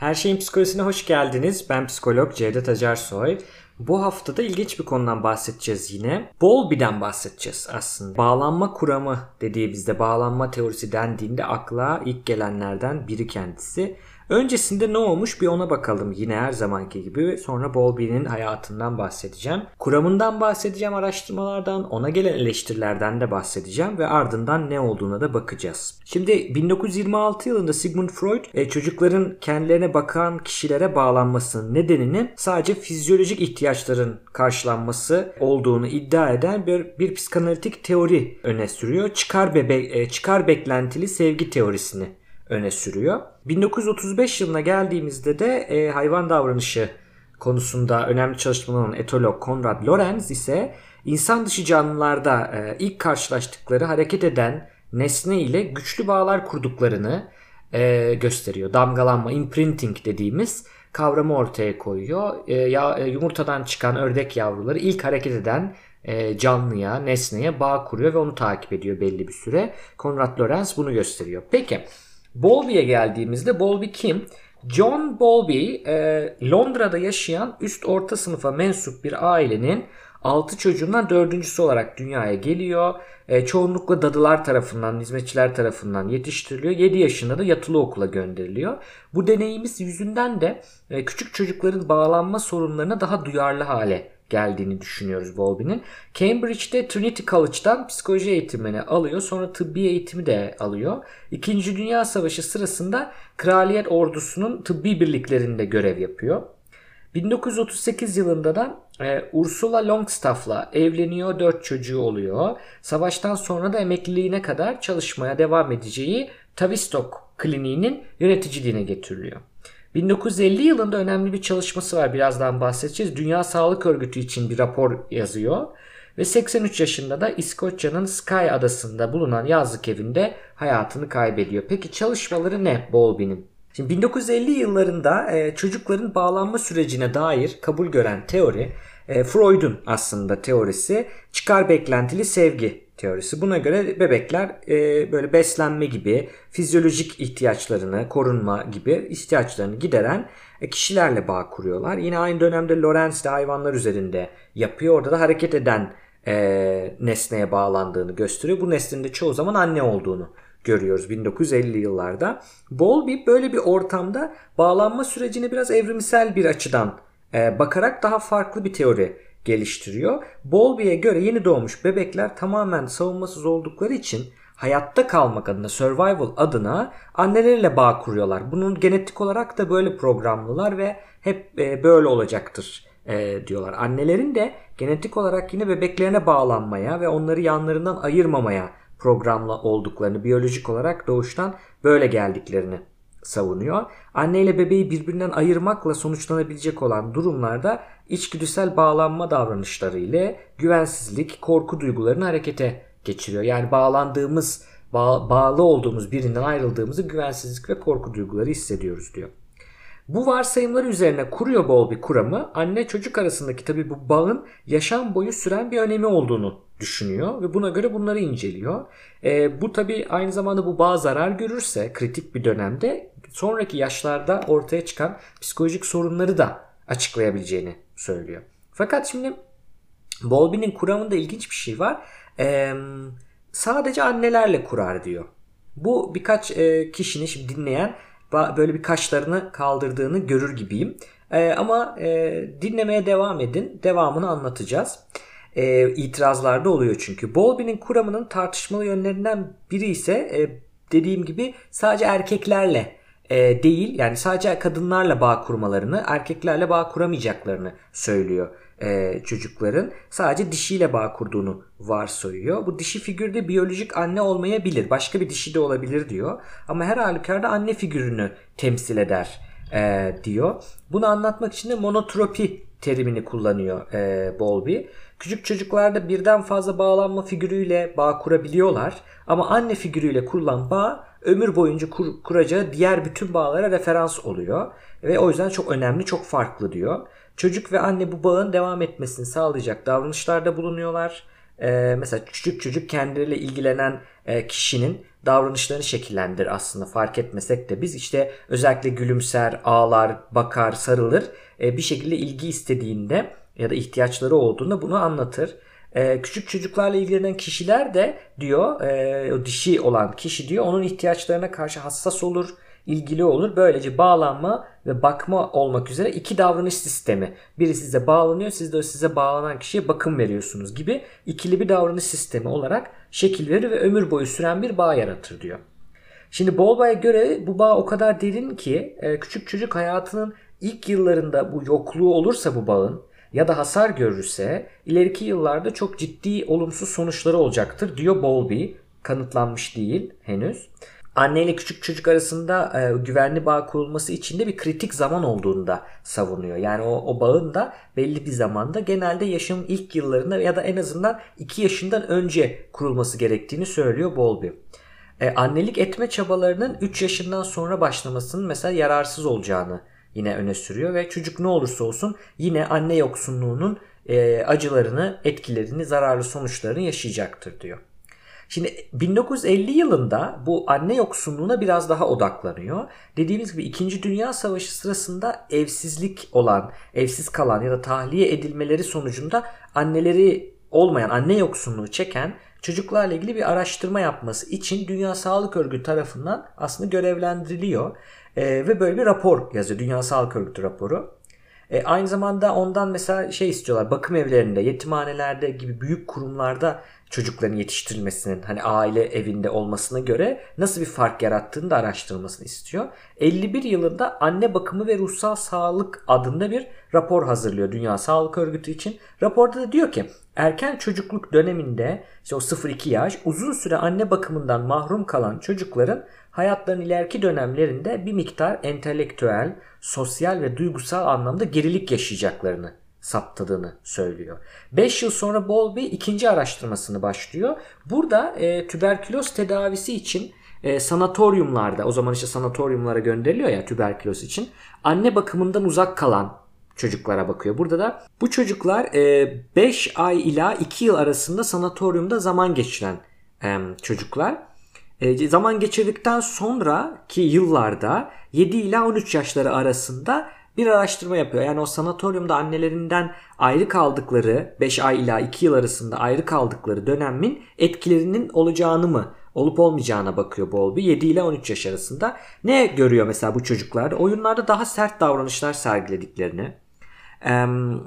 Her şeyin psikolojisine hoş geldiniz. Ben psikolog Cevdet Acarsoy. Bu haftada ilginç bir konudan bahsedeceğiz yine. Bowlby'den bahsedeceğiz aslında. Bağlanma kuramı dediğimizde bağlanma teorisi dendiğinde akla ilk gelenlerden biri kendisi. Öncesinde ne olmuş bir ona bakalım yine her zamanki gibi. Sonra Bowlby'nin hayatından bahsedeceğim. Kuramından bahsedeceğim araştırmalardan, ona gelen eleştirilerden de bahsedeceğim ve ardından ne olduğuna da bakacağız. Şimdi 1926 yılında Sigmund Freud e, çocukların kendilerine bakan kişilere bağlanmasının nedeninin sadece fizyolojik ihtiyaçların karşılanması olduğunu iddia eden bir, bir psikanalitik teori öne sürüyor. Çıkar, bebe, e, çıkar beklentili sevgi teorisini öne sürüyor. 1935 yılına geldiğimizde de e, hayvan davranışı konusunda önemli çalışmalar olan etolog Konrad Lorenz ise insan dışı canlılarda e, ilk karşılaştıkları hareket eden nesne ile güçlü bağlar kurduklarını e, gösteriyor. Damgalanma, imprinting dediğimiz kavramı ortaya koyuyor. E, ya, e, yumurtadan çıkan ördek yavruları ilk hareket eden e, canlıya, nesneye bağ kuruyor ve onu takip ediyor belli bir süre. Konrad Lorenz bunu gösteriyor. Peki Bowlby'ye geldiğimizde Bowlby kim? John Bowlby e, Londra'da yaşayan üst orta sınıfa mensup bir ailenin 6 çocuğundan dördüncüsü olarak dünyaya geliyor. E, çoğunlukla dadılar tarafından, hizmetçiler tarafından yetiştiriliyor. 7 yaşında da yatılı okula gönderiliyor. Bu deneyimiz yüzünden de e, küçük çocukların bağlanma sorunlarına daha duyarlı hale geldiğini düşünüyoruz Bowlby'nin. Cambridge'de Trinity College'dan psikoloji eğitimini alıyor. Sonra tıbbi eğitimi de alıyor. İkinci Dünya Savaşı sırasında Kraliyet Ordusu'nun tıbbi birliklerinde görev yapıyor. 1938 yılında da e, Ursula Longstaff'la evleniyor, dört çocuğu oluyor. Savaştan sonra da emekliliğine kadar çalışmaya devam edeceği Tavistock Kliniği'nin yöneticiliğine getiriliyor. 1950 yılında önemli bir çalışması var birazdan bahsedeceğiz. Dünya Sağlık Örgütü için bir rapor yazıyor. Ve 83 yaşında da İskoçya'nın Skye adasında bulunan yazlık evinde hayatını kaybediyor. Peki çalışmaları ne Bowlby'nin? Şimdi 1950 yıllarında e, çocukların bağlanma sürecine dair kabul gören teori e, Freud'un aslında teorisi çıkar beklentili sevgi teorisi. Buna göre bebekler e, böyle beslenme gibi fizyolojik ihtiyaçlarını, korunma gibi ihtiyaçlarını gideren e, kişilerle bağ kuruyorlar. Yine aynı dönemde Lorenz de hayvanlar üzerinde yapıyor. Orada da hareket eden e, nesneye bağlandığını gösteriyor. Bu nesnenin de çoğu zaman anne olduğunu görüyoruz 1950 yıllarda. Bowlby böyle bir ortamda bağlanma sürecini biraz evrimsel bir açıdan e, bakarak daha farklı bir teori geliştiriyor. Bowlby'ye göre yeni doğmuş bebekler tamamen savunmasız oldukları için hayatta kalmak adına, survival adına anneleriyle bağ kuruyorlar. Bunun genetik olarak da böyle programlılar ve hep e, böyle olacaktır e, diyorlar. Annelerin de genetik olarak yine bebeklerine bağlanmaya ve onları yanlarından ayırmamaya programlı olduklarını, biyolojik olarak doğuştan böyle geldiklerini savunuyor. Anne ile bebeği birbirinden ayırmakla sonuçlanabilecek olan durumlarda içgüdüsel bağlanma davranışları ile güvensizlik, korku duygularını harekete geçiriyor. Yani bağlandığımız, bağ, bağlı olduğumuz birinden ayrıldığımızı güvensizlik ve korku duyguları hissediyoruz diyor. Bu varsayımlar üzerine kuruyor bol bir kuramı anne çocuk arasındaki tabi bu bağın yaşam boyu süren bir önemi olduğunu düşünüyor ve buna göre bunları inceliyor. E, bu tabi aynı zamanda bu bağ zarar görürse kritik bir dönemde sonraki yaşlarda ortaya çıkan psikolojik sorunları da açıklayabileceğini söylüyor. Fakat şimdi Bowlby'nin kuramında ilginç bir şey var. E, sadece annelerle kurar diyor. Bu birkaç e, kişinin şimdi dinleyen böyle bir kaşlarını kaldırdığını görür gibiyim. E, ama e, dinlemeye devam edin. Devamını anlatacağız. E, itirazlarda oluyor çünkü. Bowlby'nin kuramının tartışmalı yönlerinden biri ise e, dediğim gibi sadece erkeklerle e, değil yani sadece kadınlarla bağ kurmalarını erkeklerle bağ kuramayacaklarını söylüyor e, çocukların sadece dişiyle bağ kurduğunu varsayıyor. Bu dişi figürde biyolojik anne olmayabilir. Başka bir dişi de olabilir diyor. Ama her halükarda anne figürünü temsil eder e, diyor. Bunu anlatmak için de monotropi terimini kullanıyor e, Bowlby. Küçük çocuklarda birden fazla bağlanma figürüyle bağ kurabiliyorlar. Ama anne figürüyle kurulan bağ ömür boyunca kur, kuracağı diğer bütün bağlara referans oluyor. Ve o yüzden çok önemli, çok farklı diyor. Çocuk ve anne bu bağın devam etmesini sağlayacak davranışlarda bulunuyorlar. Ee, mesela küçük çocuk kendileriyle ilgilenen e, kişinin davranışlarını şekillendirir aslında fark etmesek de biz işte özellikle gülümser, ağlar, bakar, sarılır e, bir şekilde ilgi istediğinde ya da ihtiyaçları olduğunda bunu anlatır. Ee, küçük çocuklarla ilgilenen kişiler de diyor e, o dişi olan kişi diyor onun ihtiyaçlarına karşı hassas olur ilgili olur. Böylece bağlanma ve bakma olmak üzere iki davranış sistemi. Biri size bağlanıyor, siz de o size bağlanan kişiye bakım veriyorsunuz gibi ikili bir davranış sistemi olarak şekil verir ve ömür boyu süren bir bağ yaratır diyor. Şimdi Bolba'ya göre bu bağ o kadar derin ki e, küçük çocuk hayatının ilk yıllarında bu yokluğu olursa bu bağın ya da hasar görürse ileriki yıllarda çok ciddi olumsuz sonuçları olacaktır diyor Bowlby. Kanıtlanmış değil henüz. Anne ile küçük çocuk arasında e, güvenli bağ kurulması için de bir kritik zaman olduğunu da savunuyor. Yani o, o bağın da belli bir zamanda genelde yaşamın ilk yıllarında ya da en azından 2 yaşından önce kurulması gerektiğini söylüyor Bowlby. E, annelik etme çabalarının 3 yaşından sonra başlamasının mesela yararsız olacağını yine öne sürüyor ve çocuk ne olursa olsun yine anne yoksunluğunun e, acılarını, etkilerini, zararlı sonuçlarını yaşayacaktır diyor. Şimdi 1950 yılında bu anne yoksunluğuna biraz daha odaklanıyor. Dediğimiz gibi 2. Dünya Savaşı sırasında evsizlik olan, evsiz kalan ya da tahliye edilmeleri sonucunda anneleri olmayan, anne yoksunluğu çeken çocuklarla ilgili bir araştırma yapması için Dünya Sağlık Örgütü tarafından aslında görevlendiriliyor. E, ve böyle bir rapor yazıyor. Dünya Sağlık Örgütü raporu. E, aynı zamanda ondan mesela şey istiyorlar. Bakım evlerinde, yetimhanelerde gibi büyük kurumlarda çocukların yetiştirilmesinin hani aile evinde olmasına göre nasıl bir fark yarattığını da araştırılmasını istiyor. 51 yılında anne bakımı ve ruhsal sağlık adında bir rapor hazırlıyor Dünya Sağlık Örgütü için. Raporda da diyor ki erken çocukluk döneminde işte o 0-2 yaş uzun süre anne bakımından mahrum kalan çocukların hayatlarının ileriki dönemlerinde bir miktar entelektüel, sosyal ve duygusal anlamda gerilik yaşayacaklarını saptadığını söylüyor. 5 yıl sonra Bowlby ikinci araştırmasını başlıyor. Burada e, tüberküloz tedavisi için e, sanatoryumlarda o zaman işte sanatoryumlara gönderiliyor ya tüberküloz için anne bakımından uzak kalan çocuklara bakıyor. Burada da bu çocuklar 5 e, ay ila 2 yıl arasında sanatoryumda zaman geçiren e, çocuklar. E, zaman geçirdikten sonraki yıllarda 7 ila 13 yaşları arasında bir araştırma yapıyor. Yani o sanatoryumda annelerinden ayrı kaldıkları 5 ay ila 2 yıl arasında ayrı kaldıkları dönemin etkilerinin olacağını mı olup olmayacağına bakıyor Bowlby 7 ile 13 yaş arasında. Ne görüyor mesela bu çocuklarda? Oyunlarda daha sert davranışlar sergilediklerini,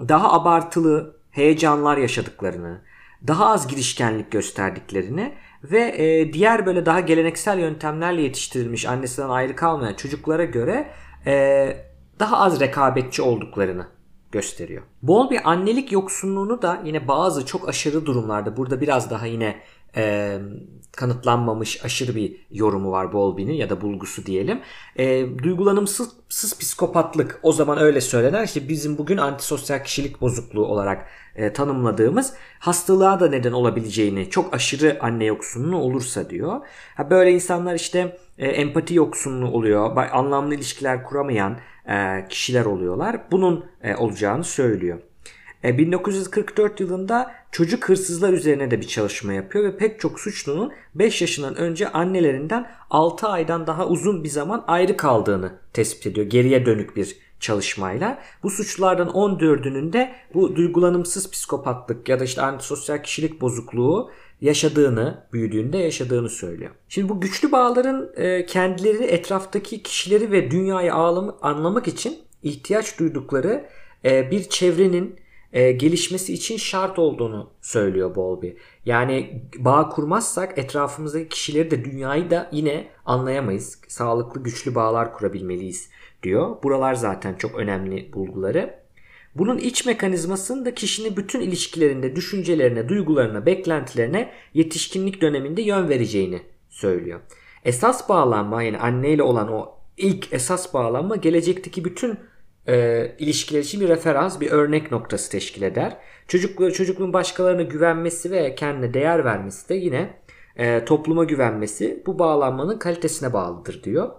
daha abartılı heyecanlar yaşadıklarını, daha az girişkenlik gösterdiklerini ve e, diğer böyle daha geleneksel yöntemlerle yetiştirilmiş annesinden ayrı kalmayan çocuklara göre e, daha az rekabetçi olduklarını gösteriyor. Bol bir annelik yoksunluğunu da yine bazı çok aşırı durumlarda burada biraz daha yine e, kanıtlanmamış aşırı bir yorumu var Bowlby'nin ya da bulgusu diyelim. E, duygulanımsız psikopatlık o zaman öyle söylenir. İşte bizim bugün antisosyal kişilik bozukluğu olarak e, tanımladığımız hastalığa da neden olabileceğini çok aşırı anne yoksunluğu olursa diyor. Ha, böyle insanlar işte e, empati yoksunluğu oluyor. Anlamlı ilişkiler kuramayan e, kişiler oluyorlar. Bunun e, olacağını söylüyor. 1944 e, yılında çocuk hırsızlar üzerine de bir çalışma yapıyor ve pek çok suçlunun 5 yaşından önce annelerinden 6 aydan daha uzun bir zaman ayrı kaldığını tespit ediyor. Geriye dönük bir çalışmayla. Bu suçlulardan 14'ünün de bu duygulanımsız psikopatlık ya da işte antisosyal kişilik bozukluğu yaşadığını, büyüdüğünde yaşadığını söylüyor. Şimdi bu güçlü bağların e, kendileri, etraftaki kişileri ve dünyayı anlamak için ihtiyaç duydukları e, bir çevrenin e, gelişmesi için şart olduğunu söylüyor Bowlby. Yani bağ kurmazsak etrafımızdaki kişileri de dünyayı da yine anlayamayız. Sağlıklı güçlü bağlar kurabilmeliyiz diyor. Buralar zaten çok önemli bulguları. Bunun iç mekanizmasının da kişinin bütün ilişkilerinde düşüncelerine, duygularına, beklentilerine yetişkinlik döneminde yön vereceğini söylüyor. Esas bağlanma yani anneyle olan o ilk esas bağlanma gelecekteki bütün e, ilişkiler için bir referans, bir örnek noktası teşkil eder. Çocuk, çocukluğun başkalarına güvenmesi ve kendine değer vermesi de yine e, topluma güvenmesi bu bağlanmanın kalitesine bağlıdır diyor.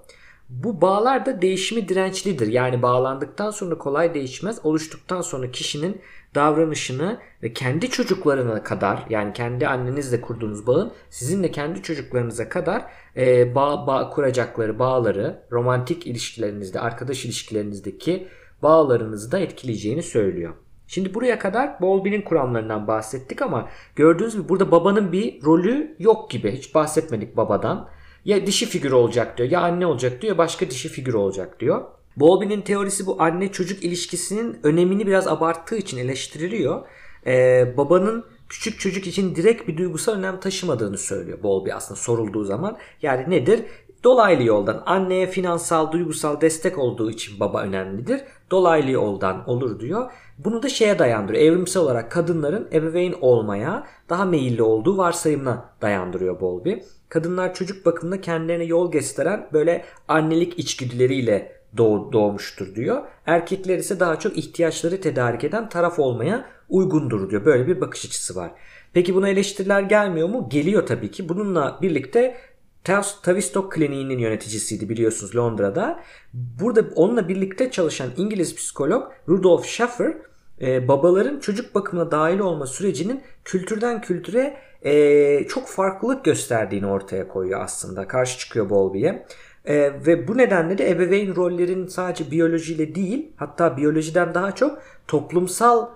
Bu bağlar da değişimi dirençlidir. Yani bağlandıktan sonra kolay değişmez. Oluştuktan sonra kişinin davranışını ve kendi çocuklarına kadar yani kendi annenizle kurduğunuz bağın sizinle kendi çocuklarınıza kadar e, bağ, bağ kuracakları bağları romantik ilişkilerinizde, arkadaş ilişkilerinizdeki bağlarınızı da etkileyeceğini söylüyor. Şimdi buraya kadar Bowlby'nin kuramlarından bahsettik ama gördüğünüz gibi burada babanın bir rolü yok gibi. Hiç bahsetmedik babadan. Ya dişi figür olacak diyor ya anne olacak diyor başka dişi figür olacak diyor. Bowlby'nin teorisi bu anne çocuk ilişkisinin önemini biraz abarttığı için eleştiriliyor. Ee, babanın küçük çocuk için direkt bir duygusal önem taşımadığını söylüyor Bowlby aslında sorulduğu zaman. Yani nedir? Dolaylı yoldan anneye finansal, duygusal destek olduğu için baba önemlidir. Dolaylı yoldan olur diyor. Bunu da şeye dayandırıyor. Evrimsel olarak kadınların ebeveyn olmaya daha meyilli olduğu varsayımına dayandırıyor Bowlby. Kadınlar çocuk bakımında kendilerine yol gösteren böyle annelik içgüdüleriyle doğ, doğmuştur diyor. Erkekler ise daha çok ihtiyaçları tedarik eden taraf olmaya uygundur diyor. Böyle bir bakış açısı var. Peki buna eleştiriler gelmiyor mu? Geliyor tabii ki. Bununla birlikte Tavistock Kliniği'nin yöneticisiydi biliyorsunuz Londra'da. Burada onunla birlikte çalışan İngiliz psikolog Rudolf Schaffer e, babaların çocuk bakımına dahil olma sürecinin kültürden kültüre e, çok farklılık gösterdiğini ortaya koyuyor aslında. Karşı çıkıyor Bowlby'ye. E, ve bu nedenle de ebeveyn rollerin sadece biyolojiyle değil hatta biyolojiden daha çok toplumsal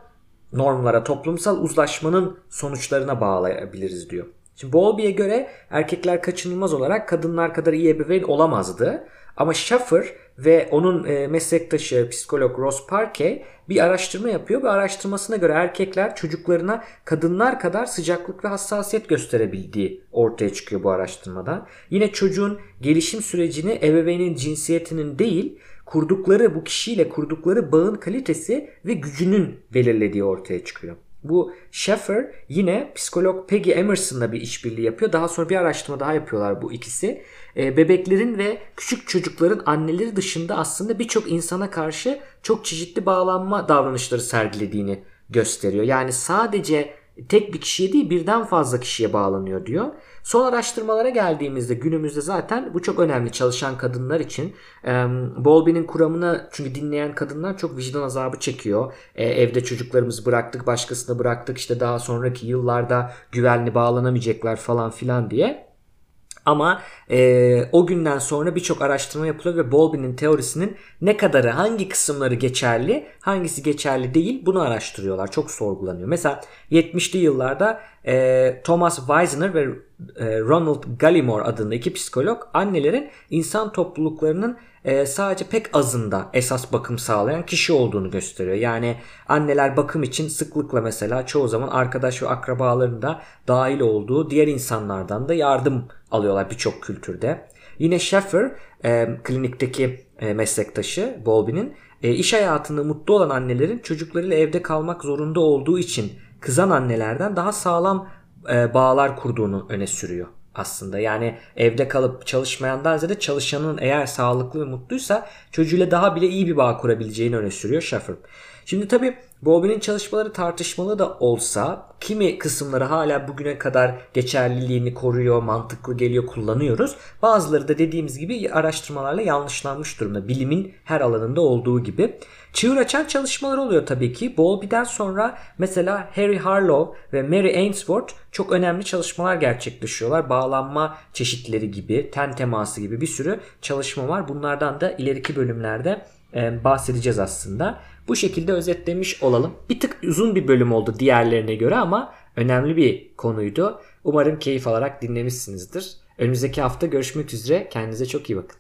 normlara, toplumsal uzlaşmanın sonuçlarına bağlayabiliriz diyor. Şimdi Bowlby'ye göre erkekler kaçınılmaz olarak kadınlar kadar iyi ebeveyn olamazdı. Ama Schaffer ve onun e, meslektaşı psikolog Ross Parkey bir araştırma yapıyor ve araştırmasına göre erkekler çocuklarına kadınlar kadar sıcaklık ve hassasiyet gösterebildiği ortaya çıkıyor bu araştırmada. Yine çocuğun gelişim sürecini ebeveynin cinsiyetinin değil kurdukları bu kişiyle kurdukları bağın kalitesi ve gücünün belirlediği ortaya çıkıyor. Bu Schaeffer yine psikolog Peggy Emerson'la bir işbirliği yapıyor. Daha sonra bir araştırma daha yapıyorlar bu ikisi. E, bebeklerin ve küçük çocukların anneleri dışında aslında birçok insana karşı çok çeşitli bağlanma davranışları sergilediğini gösteriyor. Yani sadece tek bir kişiye değil birden fazla kişiye bağlanıyor diyor. Son araştırmalara geldiğimizde günümüzde zaten bu çok önemli çalışan kadınlar için. E, Bowlby'nin kuramını çünkü dinleyen kadınlar çok vicdan azabı çekiyor. E, evde çocuklarımızı bıraktık başkasına bıraktık işte daha sonraki yıllarda güvenli bağlanamayacaklar falan filan diye. Ama e, o günden sonra birçok araştırma yapılıyor ve Bowlby'nin teorisinin ne kadarı, hangi kısımları geçerli, hangisi geçerli değil bunu araştırıyorlar. Çok sorgulanıyor. Mesela 70'li yıllarda e, Thomas Weisner ve Ronald Gallimore adında iki psikolog annelerin insan topluluklarının e, sadece pek azında esas bakım sağlayan kişi olduğunu gösteriyor. Yani anneler bakım için sıklıkla mesela çoğu zaman arkadaş ve akrabalarında dahil olduğu diğer insanlardan da yardım alıyorlar birçok kültürde. Yine Schaeffer e, klinikteki e, meslektaşı Bowlby'nin e, iş hayatında mutlu olan annelerin çocuklarıyla evde kalmak zorunda olduğu için kızan annelerden daha sağlam e, bağlar kurduğunu öne sürüyor aslında. Yani evde kalıp çalışmayandan ziyade çalışanın eğer sağlıklı ve mutluysa çocuğuyla daha bile iyi bir bağ kurabileceğini öne sürüyor Schaffer. Şimdi tabi Bowlby'nin çalışmaları tartışmalı da olsa kimi kısımları hala bugüne kadar geçerliliğini koruyor, mantıklı geliyor, kullanıyoruz. Bazıları da dediğimiz gibi araştırmalarla yanlışlanmış durumda. Bilimin her alanında olduğu gibi. Çığır açan çalışmalar oluyor tabii ki. Bowlby'den sonra mesela Harry Harlow ve Mary Ainsworth çok önemli çalışmalar gerçekleşiyorlar. Bağlanma çeşitleri gibi, ten teması gibi bir sürü çalışma var. Bunlardan da ileriki bölümlerde bahsedeceğiz aslında. Bu şekilde özetlemiş olalım. Bir tık uzun bir bölüm oldu diğerlerine göre ama önemli bir konuydu. Umarım keyif alarak dinlemişsinizdir. Önümüzdeki hafta görüşmek üzere. Kendinize çok iyi bakın.